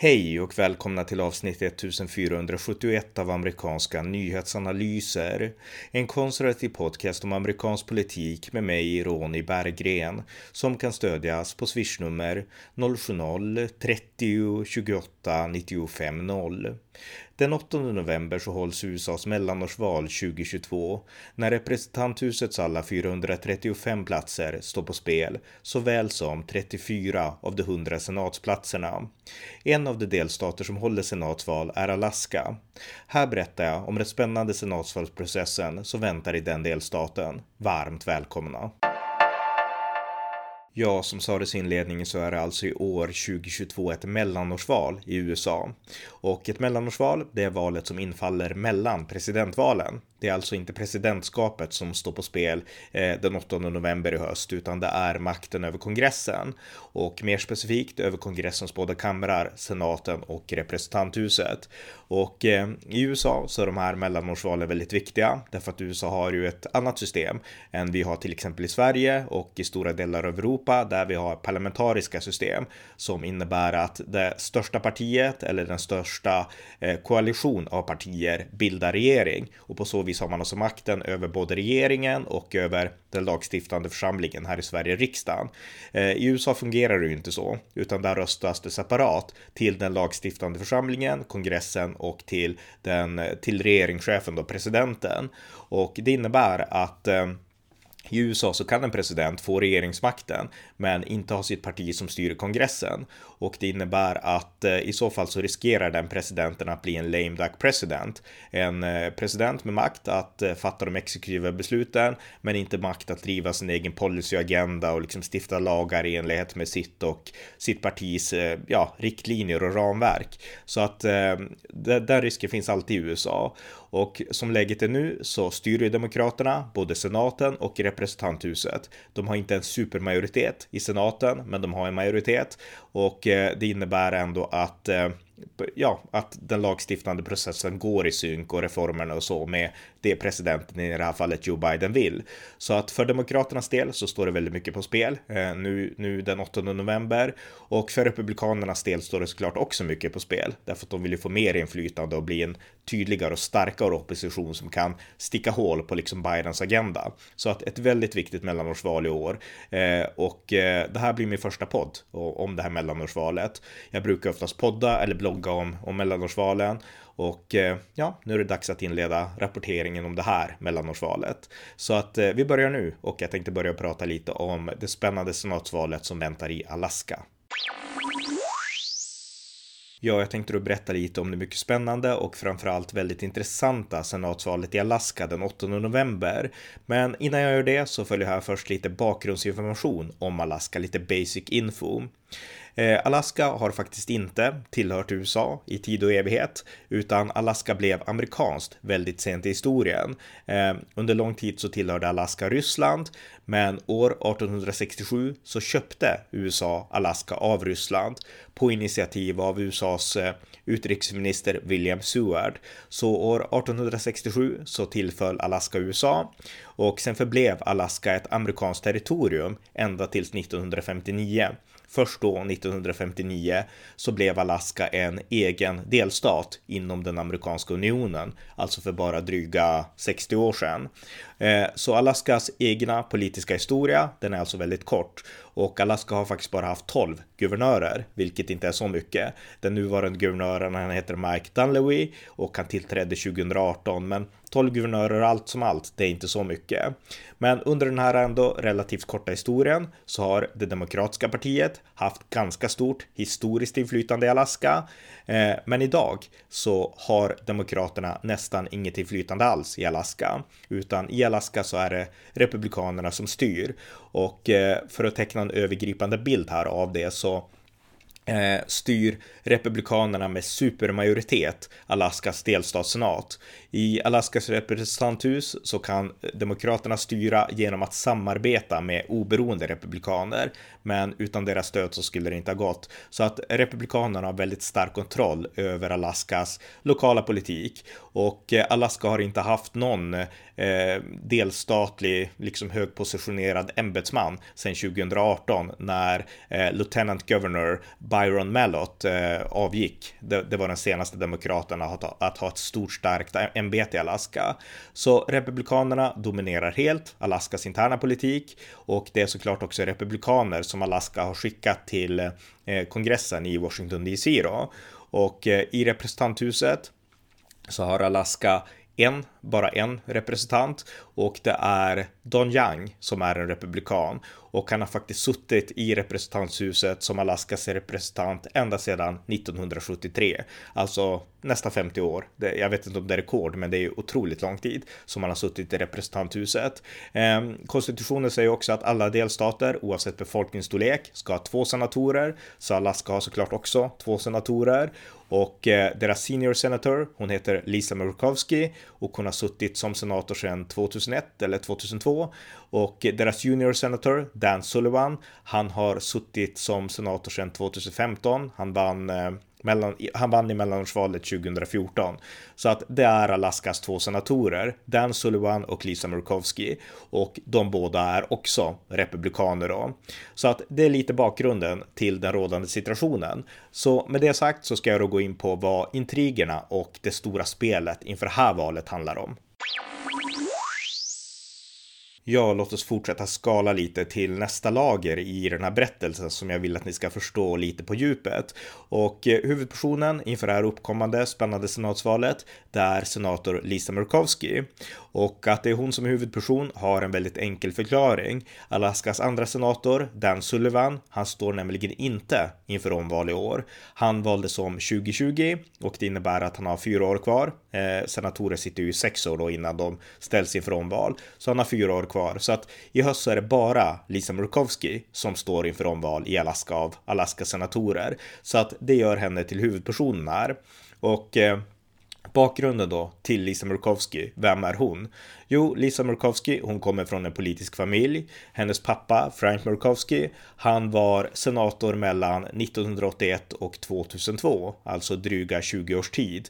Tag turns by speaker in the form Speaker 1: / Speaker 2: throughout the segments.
Speaker 1: Hej och välkomna till avsnitt 1471 av amerikanska nyhetsanalyser. En konservativ podcast om amerikansk politik med mig, Ronny Berggren, som kan stödjas på swishnummer 070-30 28 95 0. Den 8 november så hålls USAs mellanårsval 2022 när representanthusets alla 435 platser står på spel såväl som 34 av de 100 senatsplatserna. En av de delstater som håller senatsval är Alaska. Här berättar jag om den spännande senatsvalsprocessen som väntar i den delstaten. Varmt välkomna! Ja, som sades i inledningen så är det alltså i år 2022 ett mellanårsval i USA. Och ett mellanårsval, det är valet som infaller mellan presidentvalen. Det är alltså inte presidentskapet som står på spel eh, den 8 november i höst, utan det är makten över kongressen och mer specifikt över kongressens båda kamrar, senaten och representanthuset. Och eh, i USA så är de här mellanårsvalen väldigt viktiga därför att USA har ju ett annat system än vi har till exempel i Sverige och i stora delar av Europa där vi har parlamentariska system som innebär att det största partiet eller den största eh, koalition av partier bildar regering och på så vis har man alltså makten över både regeringen och över den lagstiftande församlingen här i Sverige, riksdagen. Eh, I USA fungerar det ju inte så, utan där röstas det separat till den lagstiftande församlingen, kongressen och till den till regeringschefen då presidenten. Och det innebär att eh, i USA så kan en president få regeringsmakten men inte ha sitt parti som styr kongressen och det innebär att eh, i så fall så riskerar den presidenten att bli en lame duck president. En eh, president med makt att eh, fatta de exekutiva besluten men inte makt att driva sin egen policyagenda och liksom stifta lagar i enlighet med sitt och sitt partis ja, riktlinjer och ramverk. Så att den risken finns alltid i USA och som läget är nu så styr ju Demokraterna både senaten och representanthuset. De har inte en supermajoritet i senaten, men de har en majoritet och eh, det innebär ändå att eh, ja, att den lagstiftande processen går i synk och reformerna och så med det presidenten i det här fallet Joe Biden vill. Så att för Demokraternas del så står det väldigt mycket på spel eh, nu, nu den 8 november och för Republikanernas del står det såklart också mycket på spel därför att de vill ju få mer inflytande och bli en tydligare och starkare opposition som kan sticka hål på liksom Bidens agenda. Så att ett väldigt viktigt mellanårsval i år eh, och eh, det här blir min första podd om det här mellanårsvalet. Jag brukar oftast podda eller blogga om, om mellanårsvalen och eh, ja, nu är det dags att inleda rapporteringen om det här mellanårsvalet. Så att eh, vi börjar nu och jag tänkte börja prata lite om det spännande senatsvalet som väntar i Alaska. Ja, jag tänkte då berätta lite om det mycket spännande och framförallt väldigt intressanta senatsvalet i Alaska den 8 november. Men innan jag gör det så följer här först lite bakgrundsinformation om Alaska, lite basic info. Eh, Alaska har faktiskt inte tillhört USA i tid och evighet, utan Alaska blev amerikanskt väldigt sent i historien. Eh, under lång tid så tillhörde Alaska Ryssland, men år 1867 så köpte USA Alaska av Ryssland på initiativ av USAs eh, utrikesminister William Seward. Så år 1867 så tillföll Alaska USA och sen förblev Alaska ett amerikanskt territorium ända tills 1959. Först då, 1959, så blev Alaska en egen delstat inom den amerikanska unionen, alltså för bara dryga 60 år sedan. Eh, så Alaskas egna politiska historia, den är alltså väldigt kort och Alaska har faktiskt bara haft 12 guvernörer, vilket inte är så mycket. Den nuvarande guvernören, han heter Mike Dunleavy och han tillträdde 2018, men 12 guvernörer allt som allt, det är inte så mycket. Men under den här ändå relativt korta historien så har det demokratiska partiet haft ganska stort historiskt inflytande i Alaska. Eh, men idag så har demokraterna nästan inget inflytande alls i Alaska, utan i Alaska så är det republikanerna som styr. Och eh, för att teckna en övergripande bild här av det så eh, styr republikanerna med supermajoritet Alaskas delstatssenat. I Alaskas representanthus så kan demokraterna styra genom att samarbeta med oberoende republikaner, men utan deras stöd så skulle det inte ha gått. Så att republikanerna har väldigt stark kontroll över Alaskas lokala politik och eh, Alaska har inte haft någon eh, delstatlig, liksom högpositionerad ämbetsman sedan 2018 när eh, Lieutenant Governor Byron Mellott eh, avgick. Det, det, var den senaste demokraterna att, att ha ett stort starkt ämbete i Alaska. Så republikanerna dominerar helt Alaskas interna politik och det är såklart också republikaner som Alaska har skickat till eh, kongressen i Washington DC då. Och eh, i representanthuset så har Alaska en, bara en representant och det är Don Young som är en republikan och han har faktiskt suttit i representanthuset som Alaskas representant ända sedan 1973, alltså nästan 50 år. jag vet inte om det är rekord, men det är otroligt lång tid som han har suttit i representanthuset. Ehm, konstitutionen säger också att alla delstater, oavsett befolkningsstorlek, ska ha två senatorer, så Alaska har såklart också två senatorer och eh, deras senior senator, hon heter Lisa Murkowski och hon har suttit som senator sedan 2001 eller 2002 och deras junior senator Dan Sullivan, han har suttit som senator sedan 2015. Han vann eh, mellan, han vann i mellanårsvalet 2014. Så att det är Alaskas två senatorer, Dan Sullivan och Lisa Murkowski. Och de båda är också republikaner då. Så att det är lite bakgrunden till den rådande situationen. Så med det sagt så ska jag då gå in på vad intrigerna och det stora spelet inför det här valet handlar om. Ja, låt oss fortsätta skala lite till nästa lager i den här berättelsen som jag vill att ni ska förstå lite på djupet. Och eh, huvudpersonen inför det här uppkommande spännande senatsvalet, det är senator Lisa Murkowski. Och att det är hon som är huvudperson har en väldigt enkel förklaring. Alaskas andra senator, Dan Sullivan, han står nämligen inte inför omval i år. Han valdes om 2020 och det innebär att han har fyra år kvar. Eh, senatorer sitter ju sex år då innan de ställs inför omval, så han har fyra år kvar. Så att i höst så är det bara Lisa Murkowski som står inför omval i Alaska av Alaskas senatorer. Så att det gör henne till huvudpersonen här. Och eh, Bakgrunden då till Lisa Murkowski, vem är hon? Jo, Lisa Murkowski, hon kommer från en politisk familj. Hennes pappa, Frank Murkowski, han var senator mellan 1981 och 2002, alltså dryga 20 års tid.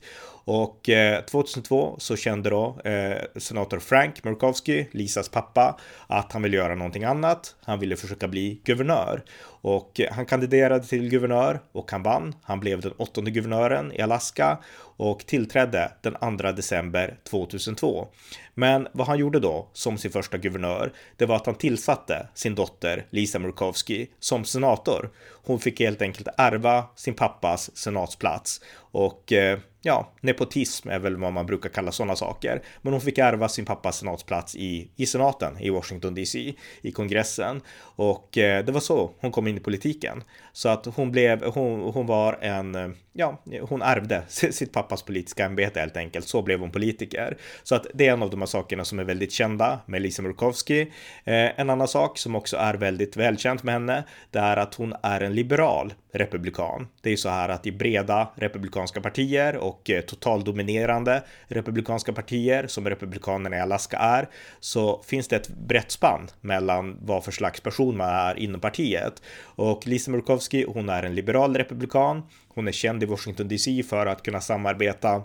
Speaker 1: Och eh, 2002 så kände då eh, senator Frank Murkowski, Lisas pappa, att han ville göra någonting annat. Han ville försöka bli guvernör och eh, han kandiderade till guvernör och han vann. Han blev den åttonde guvernören i Alaska och tillträdde den 2 december 2002. Men vad han gjorde då som sin första guvernör, det var att han tillsatte sin dotter Lisa Murkowski som senator. Hon fick helt enkelt ärva sin pappas senatsplats och eh, ja, nepotism är väl vad man brukar kalla sådana saker. Men hon fick ärva sin pappas senatsplats i, i senaten i Washington DC, i kongressen. Och eh, det var så hon kom in i politiken. Så att hon blev, hon, hon var en, eh, ja, hon ärvde sitt pappas politiska ämbete helt enkelt. Så blev hon politiker. Så att det är en av de här sakerna som är väldigt kända med Lisa Murkowski. Eh, en annan sak som också är väldigt välkänt med henne, det är att hon är en liberal republikan. Det är ju så här att i breda republikanska partier och och eh, totaldominerande republikanska partier som republikanerna i Alaska är så finns det ett brett spann mellan vad för slags person man är inom partiet. Och Lisa Murkowski, hon är en liberal republikan. Hon är känd i Washington DC för att kunna samarbeta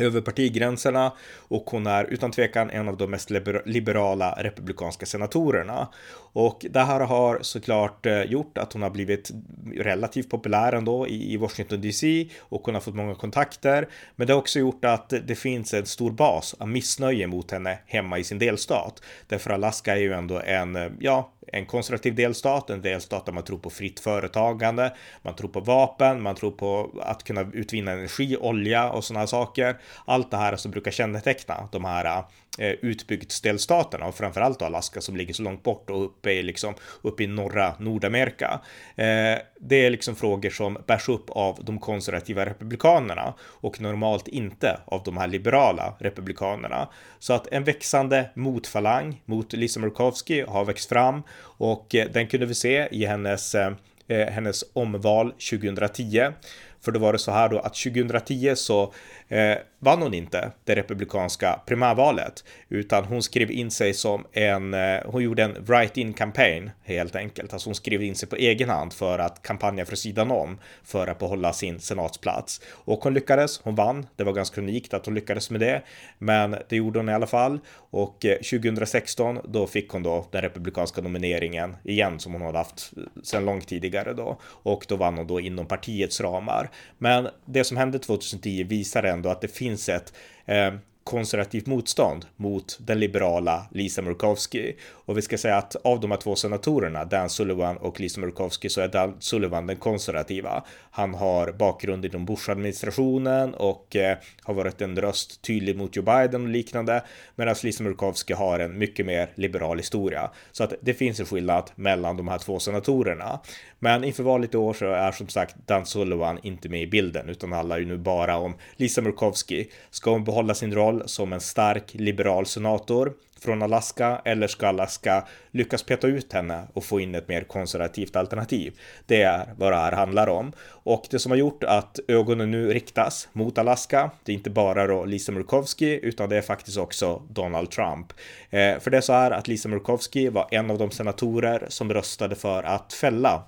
Speaker 1: över partigränserna och hon är utan tvekan en av de mest liberala republikanska senatorerna. Och det här har såklart eh, gjort att hon har blivit relativt populär ändå i Washington DC och hon har fått många kontakter. Men det har också gjort att det finns en stor bas av missnöje mot henne hemma i sin delstat. Därför Alaska är ju ändå en, eh, ja, en konservativ delstat, en delstat där man tror på fritt företagande, man tror på vapen, man tror på att kunna utvinna energi, olja och sådana saker. Allt det här som brukar känneteckna de här eh, utbygdsdelstaterna och framförallt Alaska som ligger så långt bort och uppe i liksom uppe i norra Nordamerika. Eh, det är liksom frågor som bärs upp av de konservativa republikanerna och normalt inte av de här liberala republikanerna. Så att en växande motfalang mot Lisa Murkowski har växt fram och eh, den kunde vi se i hennes eh, eh hennes omval 2010. För då var det så här då att 2010 så eh, vann hon inte det republikanska primärvalet, utan hon skrev in sig som en, eh, hon gjorde en write-in campaign helt enkelt. Alltså hon skrev in sig på egen hand för att kampanja för sidan om för att behålla sin senatsplats. Och hon lyckades, hon vann. Det var ganska unikt att hon lyckades med det, men det gjorde hon i alla fall. Och eh, 2016 då fick hon då den republikanska nomineringen igen som hon hade haft sedan långt tidigare då och då vann hon då inom partiets ramar. Men det som hände 2010 visar ändå att det finns ett eh, konservativt motstånd mot den liberala Lisa Murkowski. Och vi ska säga att av de här två senatorerna, Dan Sullivan och Lisa Murkowski, så är Dan Sullivan den konservativa. Han har bakgrund inom Bush-administrationen och eh, har varit en röst tydlig mot Joe Biden och liknande, medan Lisa Murkowski har en mycket mer liberal historia. Så att det finns en skillnad mellan de här två senatorerna. Men inför valet i år så är som sagt Dan Sullivan inte med i bilden, utan handlar ju nu bara om Lisa Murkowski. Ska hon behålla sin roll som en stark liberal senator från Alaska eller ska Alaska lyckas peta ut henne och få in ett mer konservativt alternativ? Det är vad det här handlar om. Och det som har gjort att ögonen nu riktas mot Alaska, det är inte bara då Lisa Murkowski utan det är faktiskt också Donald Trump. Eh, för det är så här att Lisa Murkowski var en av de senatorer som röstade för att fälla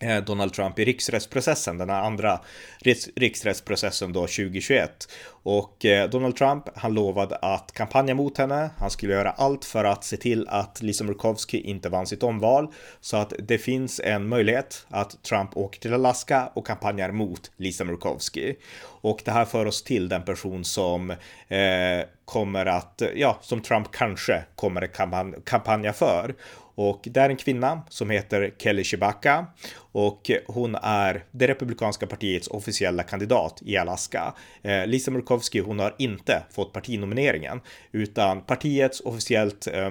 Speaker 1: Eh, Donald Trump i riksrättsprocessen, den här andra riksrättsprocessen då 2021. Och eh, Donald Trump, han lovade att kampanja mot henne. Han skulle göra allt för att se till att Lisa Murkowski inte vann sitt omval. Så att det finns en möjlighet att Trump åker till Alaska och kampanjar mot Lisa Murkowski. Och det här för oss till den person som eh, kommer att, ja, som Trump kanske kommer att kampanja för. Och det är en kvinna som heter Kelly Chewbacca och hon är det republikanska partiets officiella kandidat i Alaska. Eh, Lisa Murkowski, hon har inte fått partinomineringen utan partiets officiellt eh,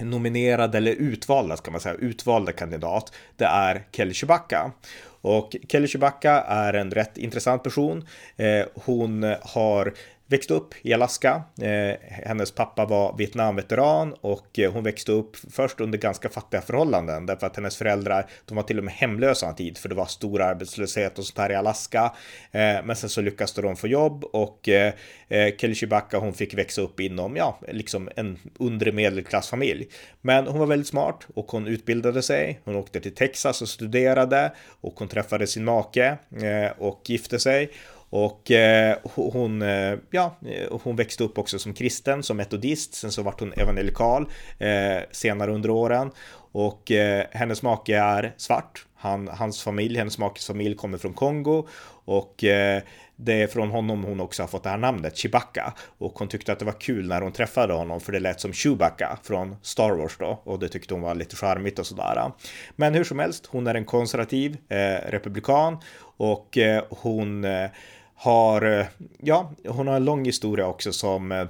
Speaker 1: nominerade eller utvalda, ska man säga, utvalda kandidat, det är Kelly Chewbacca. Och Kelly Chewbacca är en rätt intressant person. Eh, hon har växte upp i Alaska. Eh, hennes pappa var Vietnamveteran och eh, hon växte upp först under ganska fattiga förhållanden därför att hennes föräldrar, de var till och med hemlösa en tid för det var stor arbetslöshet och sånt här i Alaska. Eh, men sen så lyckades de få jobb och eh, eh, Kelly Chewbacca hon fick växa upp inom, ja, liksom en undre medelklassfamilj. Men hon var väldigt smart och hon utbildade sig. Hon åkte till Texas och studerade och hon träffade sin make eh, och gifte sig. Och eh, hon, eh, ja, eh, hon växte upp också som kristen, som metodist, sen så vart hon evangelikal eh, senare under åren. Och eh, hennes make är svart. Han, hans familj, hennes makes familj kommer från Kongo och eh, det är från honom hon också har fått det här namnet, Chewbacca. Och hon tyckte att det var kul när hon träffade honom för det lät som Chewbacca från Star Wars då och det tyckte hon var lite charmigt och sådär. Men hur som helst, hon är en konservativ eh, republikan och eh, hon eh, har, eh, ja, hon har en lång historia också som eh,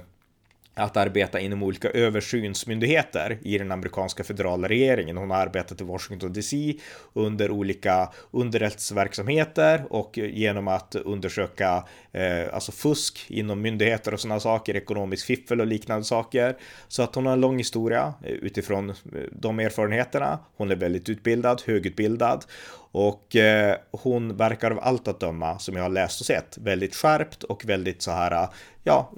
Speaker 1: att arbeta inom olika översynsmyndigheter i den amerikanska federala regeringen. Hon har arbetat i Washington DC under olika underrättelseverksamheter och genom att undersöka eh, alltså fusk inom myndigheter och sådana saker, ekonomisk fiffel och liknande saker. Så att hon har en lång historia eh, utifrån eh, de erfarenheterna. Hon är väldigt utbildad, högutbildad och eh, hon verkar av allt att döma, som jag har läst och sett, väldigt skärpt och väldigt så här, ja,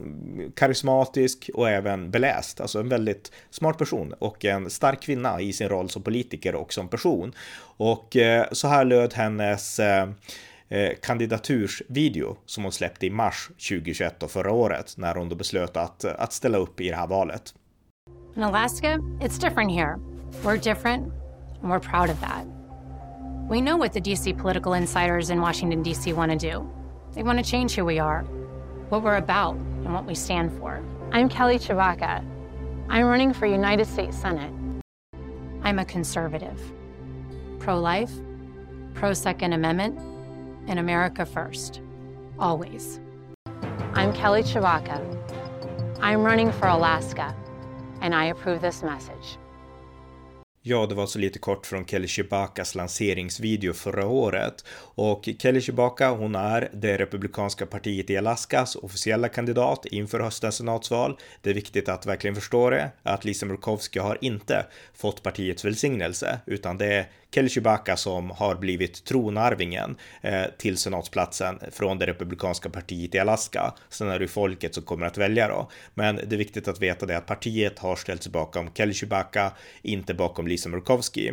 Speaker 1: karismatisk och även beläst. Alltså en väldigt smart person och en stark kvinna i sin roll som politiker och som person. Och eh, så här löd hennes eh, eh kandidatursvideo som hon släppte i mars 2021 och förra året när hon då beslöt att, att ställa upp i det här valet.
Speaker 2: In Alaska, it's different here. We're different and we're proud of that. We know what the DC political insiders in Washington, D.C. want to do. They want to change who we are, what we're about, and what we stand for. I'm Kelly Chewbacca. I'm running for United States Senate. I'm a conservative, pro life, pro Second Amendment, and America first. Always. I'm Kelly Chewbacca. I'm running for Alaska, and I approve this message.
Speaker 1: Ja, det var så lite kort från Kelly Chewbaccas lanseringsvideo förra året. Och Kelly Chewbacca, hon är det republikanska partiet i Alaskas officiella kandidat inför höstens senatsval. Det är viktigt att verkligen förstå det, att Lisa Murkowski har inte fått partiets välsignelse, utan det är Kelly Chewbacca som har blivit tronarvingen eh, till senatsplatsen från det republikanska partiet i Alaska. Sen är det folket som kommer att välja då. Men det är viktigt att veta det att partiet har ställt sig bakom Kelly Chewbacca, inte bakom Lisa Murkowski.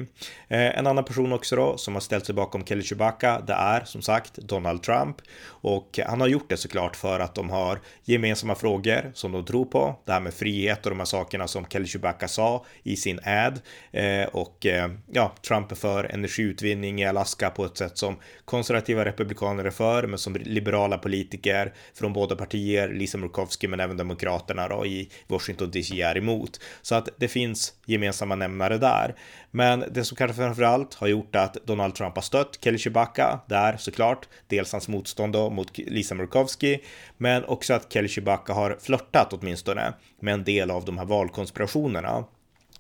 Speaker 1: Eh, en annan person också då som har ställt sig bakom Kelly Chewbacca, det är som sagt Donald Trump och han har gjort det såklart för att de har gemensamma frågor som de tror på. Det här med frihet och de här sakerna som Kelly Chewbacca sa i sin ad eh, och eh, ja, Trump är för energiutvinning i Alaska på ett sätt som konservativa republikaner är för, men som liberala politiker från båda partier, Lisa Murkowski men även demokraterna då i Washington DC är emot. Så att det finns gemensamma nämnare där. Men det som kanske framförallt har gjort att Donald Trump har stött Kelly Chewbacca där såklart, dels hans motstånd då mot Lisa Murkowski, men också att Kelly Chewbacca har flörtat åtminstone med en del av de här valkonspirationerna.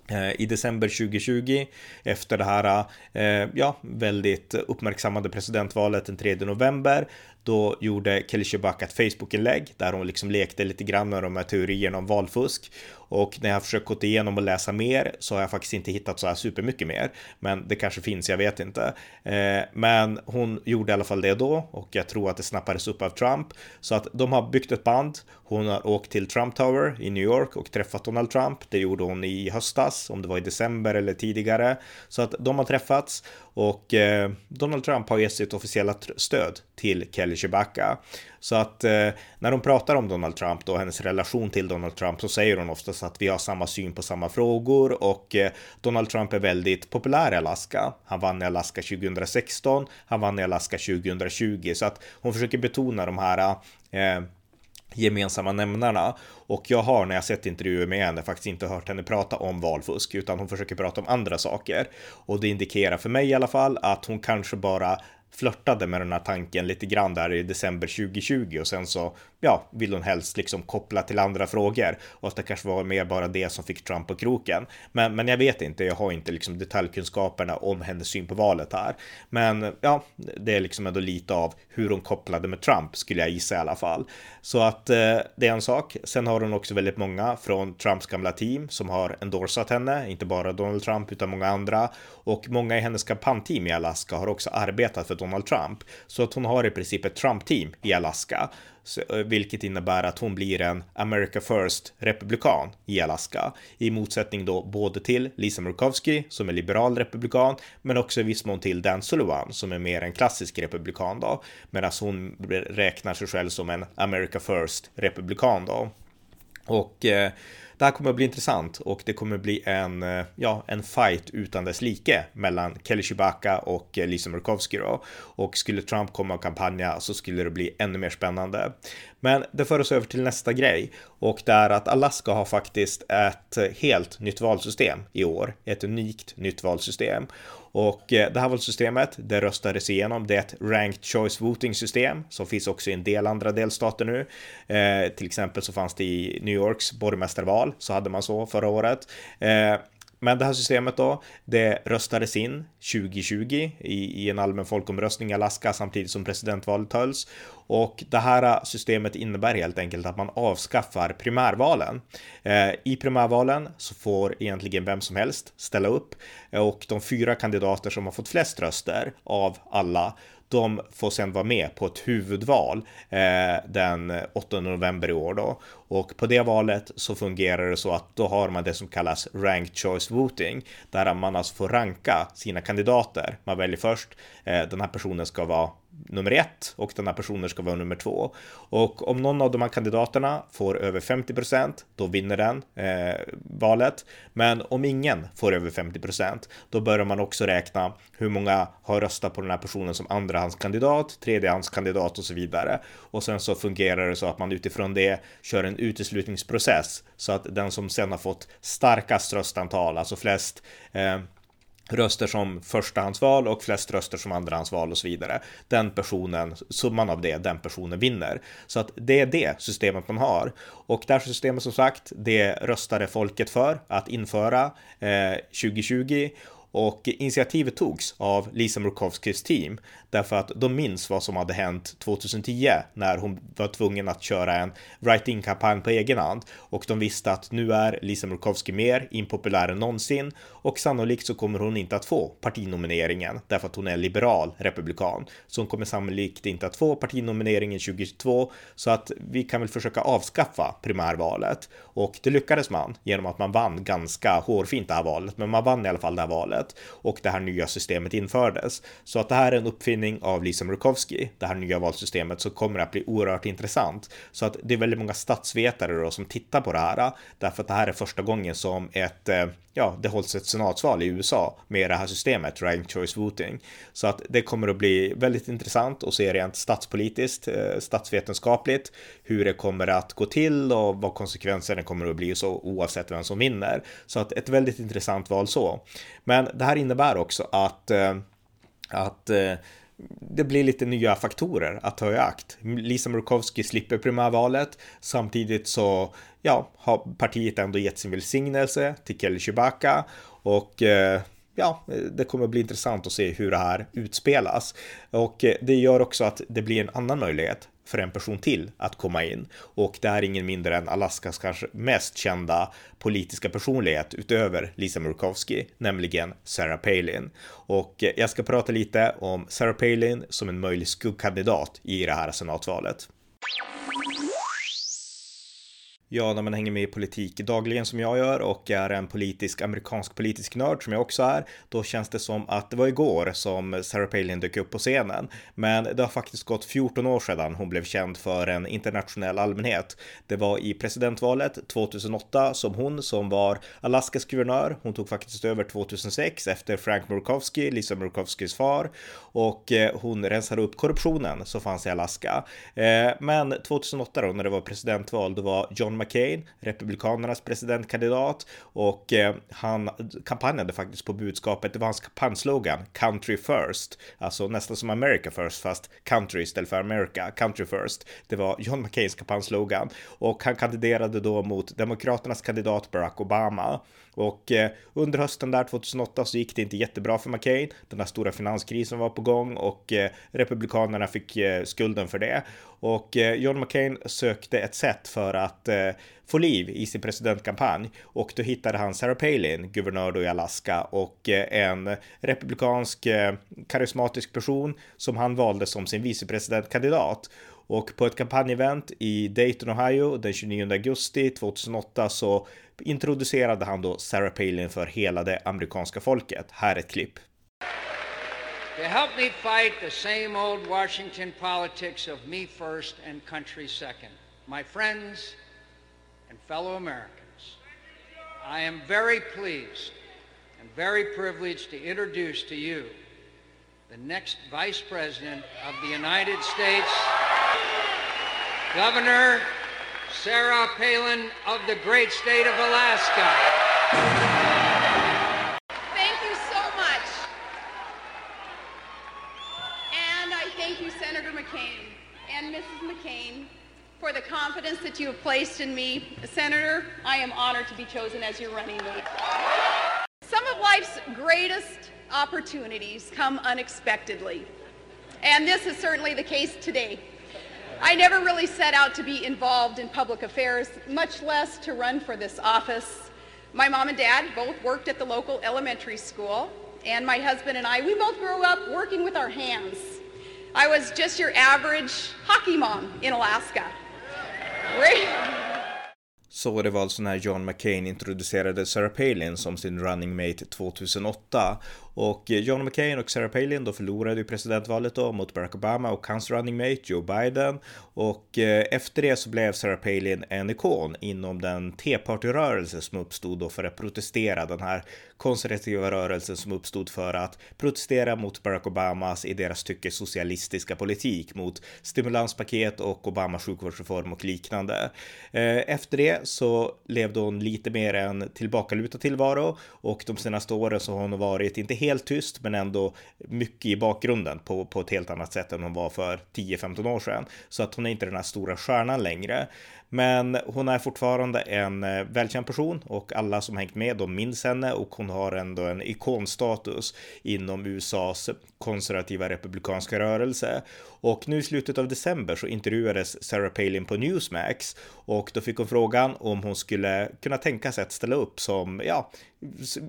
Speaker 1: Eh, I december 2020 efter det här eh, ja, väldigt uppmärksammade presidentvalet den 3 november då gjorde Kelly Chewbacca ett Facebook-inlägg där hon liksom lekte lite grann med de här teorierna om valfusk och när jag har försökt gå igenom och läsa mer så har jag faktiskt inte hittat så här supermycket mer. Men det kanske finns, jag vet inte. Eh, men hon gjorde i alla fall det då och jag tror att det snappades upp av Trump. Så att de har byggt ett band. Hon har åkt till Trump Tower i New York och träffat Donald Trump. Det gjorde hon i höstas, om det var i december eller tidigare. Så att de har träffats och eh, Donald Trump har gett sitt officiella stöd till Kelly Chewbacca. Så att eh, när de pratar om Donald Trump och hennes relation till Donald Trump så säger hon oftast att vi har samma syn på samma frågor och eh, Donald Trump är väldigt populär i Alaska. Han vann i Alaska 2016, han vann i Alaska 2020 så att hon försöker betona de här eh, gemensamma nämnarna. Och jag har när jag sett intervjuer med henne faktiskt inte hört henne prata om valfusk utan hon försöker prata om andra saker. Och det indikerar för mig i alla fall att hon kanske bara flörtade med den här tanken lite grann där i december 2020 och sen så ja, vill hon helst liksom koppla till andra frågor och att det kanske var mer bara det som fick Trump på kroken. Men, men jag vet inte, jag har inte liksom detaljkunskaperna om hennes syn på valet här. Men ja, det är liksom ändå lite av hur hon kopplade med Trump skulle jag gissa i alla fall. Så att eh, det är en sak. Sen har hon också väldigt många från Trumps gamla team som har endorsat henne, inte bara Donald Trump utan många andra och många i hennes kampanjteam i Alaska har också arbetat för Donald Trump. Så att hon har i princip ett Trump-team i Alaska. Eh, vilket innebär att hon blir en America First republikan i Alaska. I motsättning då både till Lisa Murkowski som är liberal republikan men också i viss mån till Dan Sullivan som är mer en klassisk republikan då. Medan hon räknar sig själv som en America First republikan då. Och eh, det här kommer att bli intressant och det kommer att bli en, eh, ja, en fight utan dess like mellan Kelly Chewbacca och eh, Lisa Murkowski då. Och skulle Trump komma och kampanja så skulle det bli ännu mer spännande. Men det för oss över till nästa grej och det är att Alaska har faktiskt ett helt nytt valsystem i år. Ett unikt nytt valsystem. Och eh, det här valsystemet, det röstades igenom. Det är ett ranked choice voting system som finns också i en del andra delstater nu. Eh, till exempel så fanns det i New Yorks borgmästarval så hade man så förra året. Eh, men det här systemet då, det röstades in 2020 i, i en allmän folkomröstning i Alaska samtidigt som presidentvalet hölls. Och det här systemet innebär helt enkelt att man avskaffar primärvalen. Eh, I primärvalen så får egentligen vem som helst ställa upp eh, och de fyra kandidater som har fått flest röster av alla de får sen vara med på ett huvudval eh, den 8 november i år då. Och på det valet så fungerar det så att då har man det som kallas ranked choice voting, där man alltså får ranka sina kandidater. Man väljer först, eh, den här personen ska vara nummer ett och den här personen ska vara nummer två. Och om någon av de här kandidaterna får över 50% då vinner den eh, valet. Men om ingen får över 50% då börjar man också räkna hur många har röstat på den här personen som andrahandskandidat, tredjehandskandidat och så vidare. Och sen så fungerar det så att man utifrån det kör en uteslutningsprocess så att den som sen har fått starkast röstantal, alltså flest eh, röster som förstahandsval och flest röster som andrahandsval och så vidare. Den personen, summan av det, den personen vinner. Så att det är det systemet man har. Och det här systemet som sagt, det röstade folket för att införa eh, 2020 Och initiativet togs av Lisa Murkowskis team därför att de minns vad som hade hänt 2010 när hon var tvungen att köra en write-in-kampanj på egen hand. Och de visste att nu är Lisa Murkowski mer impopulär än någonsin. Och sannolikt så kommer hon inte att få partinomineringen därför att hon är liberal republikan. Så hon kommer sannolikt inte att få partinomineringen 2022 så att vi kan väl försöka avskaffa primärvalet. Och det lyckades man genom att man vann ganska hårfint det här valet, men man vann i alla fall det här valet. Och det här nya systemet infördes. Så att det här är en uppfinning av Lisa Murkowski, det här nya valsystemet, så kommer det att bli oerhört intressant. Så att det är väldigt många statsvetare då som tittar på det här, därför att det här är första gången som ett eh, ja, det hålls ett senatsval i USA med det här systemet, ranked choice voting. Så att det kommer att bli väldigt intressant att se rent statspolitiskt, eh, statsvetenskapligt, hur det kommer att gå till och vad konsekvenserna kommer att bli så oavsett vem som vinner. Så att ett väldigt intressant val så. Men det här innebär också att eh, att eh, det blir lite nya faktorer att ta i akt. Lisa Murkowski slipper primärvalet. Samtidigt så ja, har partiet ändå gett sin välsignelse till Kelly Chewbacca och eh, ja, det kommer att bli intressant att se hur det här utspelas. Och eh, det gör också att det blir en annan möjlighet för en person till att komma in. Och det är ingen mindre än Alaskas kanske mest kända politiska personlighet utöver Lisa Murkowski, nämligen Sarah Palin. Och jag ska prata lite om Sarah Palin som en möjlig skuggkandidat i det här senatsvalet. Ja, när man hänger med i politik dagligen som jag gör och är en politisk, amerikansk politisk nörd som jag också är, då känns det som att det var igår som Sarah Palin dök upp på scenen. Men det har faktiskt gått 14 år sedan hon blev känd för en internationell allmänhet. Det var i presidentvalet 2008 som hon, som var Alaskas guvernör, hon tog faktiskt över 2006 efter Frank Murkowski, Lisa Murkowskis far, och eh, hon rensade upp korruptionen som fanns i Alaska. Eh, men 2008 då, när det var presidentval, då var John McCain, Republikanernas presidentkandidat och eh, han kampanjade faktiskt på budskapet, det var hans kampanjslogan Country First, alltså nästan som America First fast Country istället för America, Country First. Det var John McCains kampanjslogan och han kandiderade då mot Demokraternas kandidat Barack Obama. Och eh, under hösten där 2008 så gick det inte jättebra för McCain. Den här stora finanskrisen var på gång och eh, Republikanerna fick eh, skulden för det. Och eh, John McCain sökte ett sätt för att eh, få liv i sin presidentkampanj och då hittade han Sarah Palin, guvernör då i Alaska och eh, en republikansk eh, karismatisk person som han valde som sin vicepresidentkandidat. Och på ett kampanjevent i Dayton, Ohio den 29 augusti 2008 så introducerade han då Sarah Palin för hela det amerikanska folket. Här är ett klipp. To help me fight the same old Washington politics of me first and country second, my friends and fellow Americans, I am very pleased and very privileged to introduce to you the next Vice President of the United States, Governor Sarah Palin of the great state of Alaska.
Speaker 3: Thank you so much. And I thank you, Senator McCain and Mrs. McCain, for the confidence that you have placed in me. Senator, I am honored to be chosen as your running mate. Some of life's greatest opportunities come unexpectedly. And this is certainly the case today. I never really set out to be involved in public affairs, much less to run for this office. My mom and dad both worked at the local elementary school, and my husband and I, we both grew up working with our hands. I was just your average hockey mom in Alaska.
Speaker 1: Så det alltså när John McCain introducerade Sarah Palin som sin running mate 2008 och eh, John McCain och Sarah Palin då förlorade ju presidentvalet då mot Barack Obama och hans running mate Joe Biden. Och eh, efter det så blev Sarah Palin en ikon inom den T-partyrörelse som uppstod då för att protestera den här konservativa rörelsen som uppstod för att protestera mot Barack Obamas i deras tycke socialistiska politik mot stimulanspaket och Obamas sjukvårdsreform och liknande. Eh, efter det så levde hon lite mer en tillbakalutad tillvaro och de senaste åren så har hon varit inte helt Helt tyst, men ändå mycket i bakgrunden på, på ett helt annat sätt än hon var för 10-15 år sedan. Så att hon är inte den här stora stjärnan längre. Men hon är fortfarande en eh, välkänd person och alla som hängt med de minns henne och hon har ändå en ikonstatus inom USAs konservativa republikanska rörelse. Och nu i slutet av december så intervjuades Sarah Palin på Newsmax och då fick hon frågan om hon skulle kunna tänka sig att ställa upp som, ja,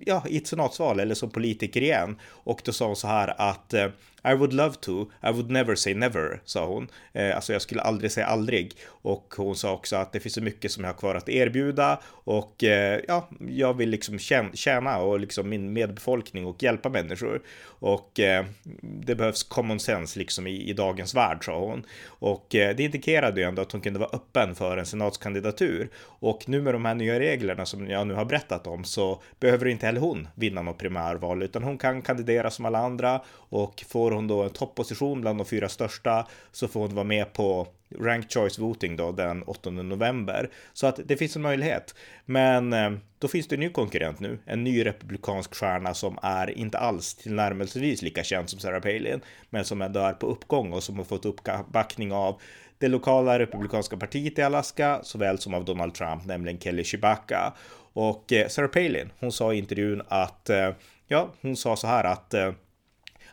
Speaker 1: ja, i ett senatsval eller som politiker igen. Och då sa hon så här att eh, i would love to, I would never say never, sa hon. Eh, alltså jag skulle aldrig säga aldrig. Och hon sa också att det finns så mycket som jag har kvar att erbjuda och eh, ja, jag vill liksom tjäna och liksom min medbefolkning och hjälpa människor. Och eh, det behövs common sense liksom i, i dagens värld, sa hon. Och eh, det indikerade ju ändå att hon kunde vara öppen för en senatskandidatur. Och nu med de här nya reglerna som jag nu har berättat om så behöver inte heller hon vinna något primärval, utan hon kan kandidera som alla andra och får hon då en topposition bland de fyra största så får hon vara med på rank choice voting då den 8 november. Så att det finns en möjlighet. Men eh, då finns det en ny konkurrent nu, en ny republikansk stjärna som är inte alls tillnärmelsevis lika känd som Sarah Palin, men som ändå är på uppgång och som har fått uppbackning av det lokala republikanska partiet i Alaska såväl som av Donald Trump, nämligen Kelly Chewbacca. Och eh, Sarah Palin, hon sa i intervjun att, eh, ja, hon sa så här att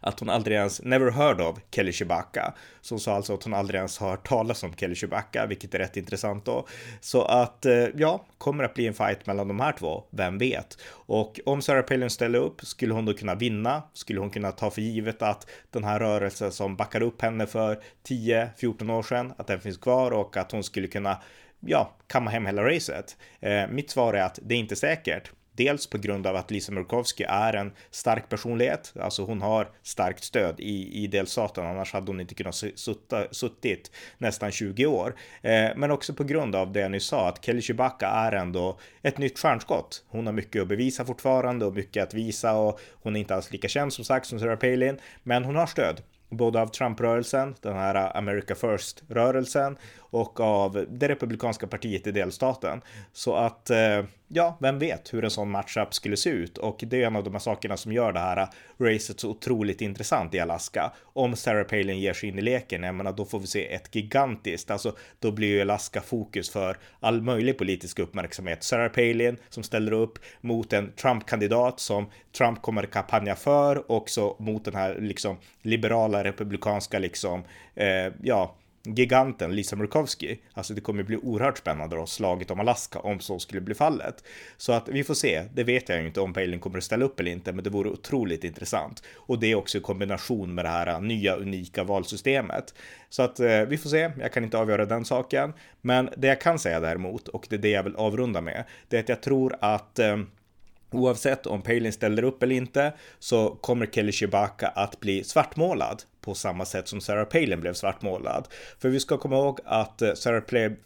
Speaker 1: att hon aldrig ens, never heard of Kelly Chewbacca. Så hon sa alltså att hon aldrig ens har hört talas om Kelly Chewbacca, vilket är rätt intressant då. Så att, eh, ja, kommer att bli en fight mellan de här två, vem vet? Och om Sarah Palin ställer upp, skulle hon då kunna vinna? Skulle hon kunna ta för givet att den här rörelsen som backade upp henne för 10-14 år sedan, att den finns kvar och att hon skulle kunna ja, kamma hem hela racet? Eh, mitt svar är att det är inte säkert. Dels på grund av att Lisa Murkowski är en stark personlighet, alltså hon har starkt stöd i, i delstaten, annars hade hon inte kunnat sutta, suttit nästan 20 år. Eh, men också på grund av det jag nyss sa, att Kelly Chewbacca är ändå ett nytt stjärnskott. Hon har mycket att bevisa fortfarande och mycket att visa och hon är inte alls lika känd som sagt som Sarah Palin, men hon har stöd både av Trump-rörelsen, den här America First-rörelsen och av det republikanska partiet i delstaten. Så att, eh, ja, vem vet hur en sån matchup skulle se ut? Och det är en av de här sakerna som gör det här äh, racet så otroligt intressant i Alaska. Om Sarah Palin ger sig in i leken, jag menar, då får vi se ett gigantiskt, alltså då blir ju Alaska fokus för all möjlig politisk uppmärksamhet. Sarah Palin som ställer upp mot en Trump-kandidat som Trump kommer kampanja för, också mot den här liksom liberala republikanska liksom, eh, ja, giganten Lisa Murkowski. Alltså det kommer bli oerhört spännande då, slaget om Alaska, om så skulle bli fallet. Så att vi får se, det vet jag ju inte om Palin kommer att ställa upp eller inte, men det vore otroligt intressant. Och det är också i kombination med det här äh, nya unika valsystemet. Så att eh, vi får se, jag kan inte avgöra den saken. Men det jag kan säga däremot, och det är det jag vill avrunda med, det är att jag tror att eh, Oavsett om Palin ställer upp eller inte så kommer Kelly Chewbacca att bli svartmålad på samma sätt som Sarah Palin blev svartmålad. För vi ska komma ihåg att eh, Sarah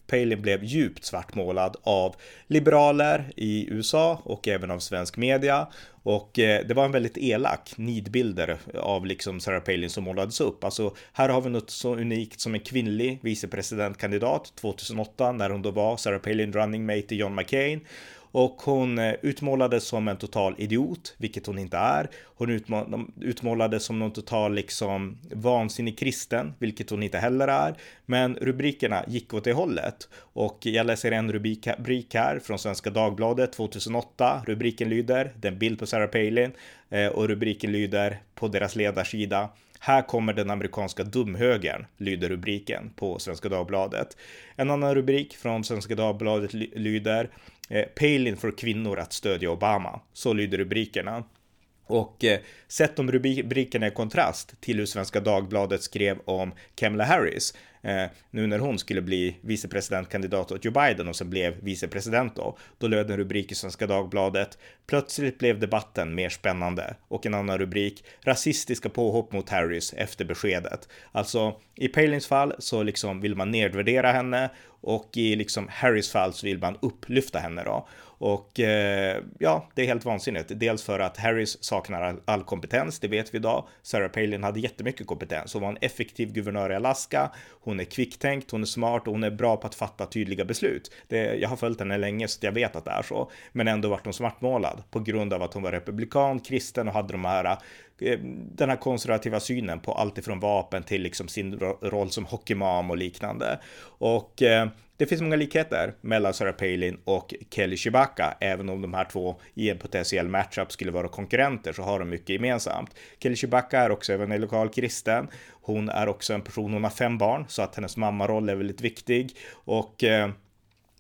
Speaker 1: Palin blev djupt svartmålad av liberaler i USA och även av svensk media. Och eh, det var en väldigt elak nidbilder av liksom Sarah Palin som målades upp. Alltså här har vi något så unikt som en kvinnlig vicepresidentkandidat 2008 när hon då var Sarah Palin running mate till John McCain. Och hon eh, utmålades som en total idiot, vilket hon inte är. Hon utmålades som någon total liksom vansinnig kristen, vilket hon inte heller är. Men rubrikerna gick åt det hållet. Och jag läser en rubrik här från Svenska Dagbladet 2008. Rubriken lyder, den bild på Sarah Palin. Eh, och rubriken lyder på deras ledarsida här kommer den amerikanska dumhögern, lyder rubriken på Svenska Dagbladet. En annan rubrik från Svenska Dagbladet lyder eh, Palin för kvinnor att stödja Obama. Så lyder rubrikerna. Och eh, sätt de rubrikerna i kontrast till hur Svenska Dagbladet skrev om Kamala Harris. Eh, nu när hon skulle bli vicepresidentkandidat åt Joe Biden och sen blev vicepresident då, då löd en rubrik i Svenska Dagbladet. Plötsligt blev debatten mer spännande och en annan rubrik rasistiska påhopp mot Harris efter beskedet. Alltså i Palins fall så liksom vill man nedvärdera henne och i liksom Harrys fall så vill man upplyfta henne då. Och eh, ja, det är helt vansinnigt. Dels för att Harris saknar all, all, kompetens, det vet vi idag. Sarah Palin hade jättemycket kompetens. Hon var en effektiv guvernör i Alaska. Hon är kvicktänkt, hon är smart och hon är bra på att fatta tydliga beslut. Det, jag har följt henne länge så jag vet att det är så. Men ändå vart hon svartmålad på grund av att hon var republikan, kristen och hade de här Eh, den här konservativa synen på allt ifrån vapen till liksom sin roll som hockeymam och liknande. Och eh, det finns många likheter mellan Sarah Palin och Kelly Chewbacca, även om de här två i en potentiell matchup skulle vara konkurrenter så har de mycket gemensamt. Kelly Chewbacca är också även en lokal kristen. Hon är också en person, hon har fem barn, så att hennes mammaroll är väldigt viktig och eh,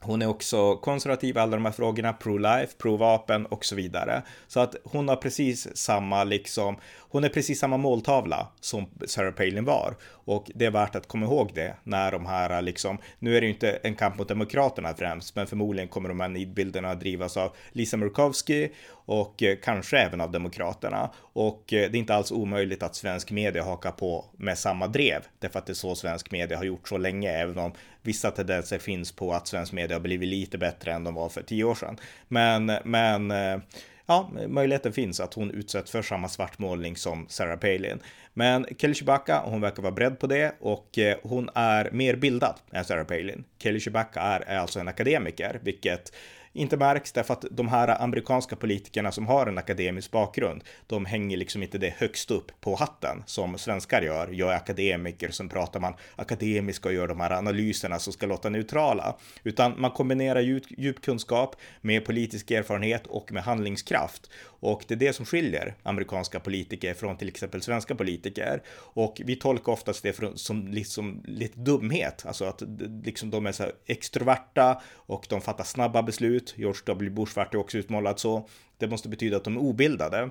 Speaker 1: hon är också konservativ i alla de här frågorna, pro-life, pro-vapen och så vidare. Så att hon har precis samma liksom, hon är precis samma måltavla som Sarah Palin var. Och det är värt att komma ihåg det när de här liksom, nu är det ju inte en kamp mot demokraterna främst, men förmodligen kommer de här nidbilderna drivas av Lisa Murkowski och eh, kanske även av demokraterna. Och eh, det är inte alls omöjligt att svensk media hakar på med samma drev, därför att det är så svensk media har gjort så länge, även om vissa tendenser finns på att svensk media har blivit lite bättre än de var för tio år sedan. Men, men eh, ja, möjligheten finns att hon utsätts för samma svartmålning som Sarah Palin. Men Kelly Chewbacca, hon verkar vara beredd på det och hon är mer bildad än Sarah Palin. Kelly Chewbacca är, är alltså en akademiker, vilket inte märks därför att de här amerikanska politikerna som har en akademisk bakgrund, de hänger liksom inte det högst upp på hatten som svenskar gör. Jag är akademiker, sen pratar man akademiska och gör de här analyserna som ska låta neutrala, utan man kombinerar djup, djup kunskap med politisk erfarenhet och med handlingskraft. Och det är det som skiljer amerikanska politiker från till exempel svenska politiker. Och vi tolkar oftast det som liksom lite dumhet, alltså att liksom de är så extroverta och de fattar snabba beslut. George W. Bush vart ju också utmålad så. Det måste betyda att de är obildade.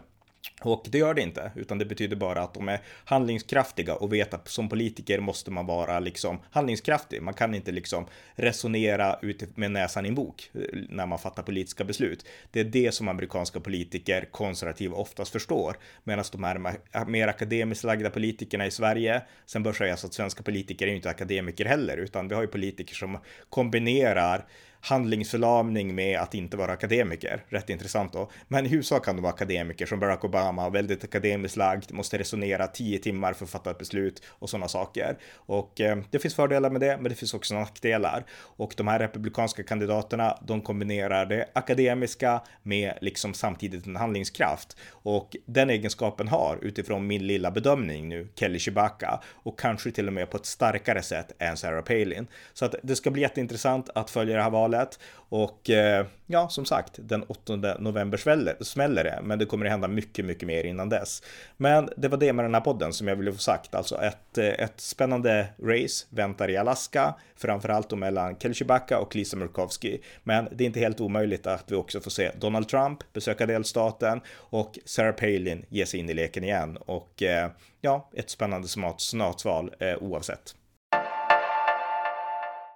Speaker 1: Och det gör det inte, utan det betyder bara att de är handlingskraftiga och vet att som politiker måste man vara liksom handlingskraftig. Man kan inte liksom resonera ut med näsan i en bok eh, när man fattar politiska beslut. Det är det som amerikanska politiker, konservativa, oftast förstår. Medan de här eh, mer akademiskt lagda politikerna i Sverige, sen bör sägas att svenska politiker är ju inte akademiker heller, utan vi har ju politiker som kombinerar handlingsförlamning med att inte vara akademiker. Rätt intressant då. Men i huvudsak kan de vara akademiker som Barack Obama, väldigt akademiskt lagd, måste resonera tio timmar för att fatta ett beslut och sådana saker. Och eh, det finns fördelar med det, men det finns också nackdelar. Och de här republikanska kandidaterna, de kombinerar det akademiska med liksom samtidigt en handlingskraft. Och den egenskapen har, utifrån min lilla bedömning nu, Kelly Chewbacca och kanske till och med på ett starkare sätt än Sarah Palin. Så att det ska bli jätteintressant att följa det här valet valet. Och eh, ja, som sagt, den 8 november smäller det, men det kommer att hända mycket, mycket mer innan dess. Men det var det med den här podden som jag ville få sagt, alltså ett, eh, ett spännande race väntar i Alaska, framförallt då mellan Kelly och Lisa Murkowski. Men det är inte helt omöjligt att vi också får se Donald Trump besöka delstaten och Sarah Palin ge sig in i leken igen och eh, ja, ett spännande senatsval oavsett.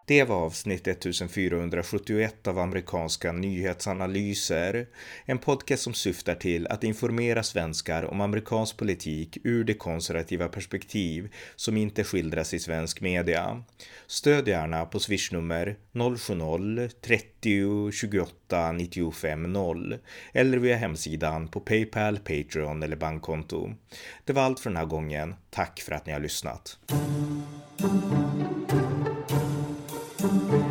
Speaker 1: Det var avsnitt 1471 av amerikanska nyhetsanalyser. En podcast som syftar till att informera svenskar om amerikansk politik ur det konservativa perspektiv som inte skildras i svensk media. Stöd gärna på swishnummer 070-30 28 95 0 eller via hemsidan på Paypal, Patreon eller bankkonto. Det var allt för den här gången. Tack för att ni har lyssnat. Thank you.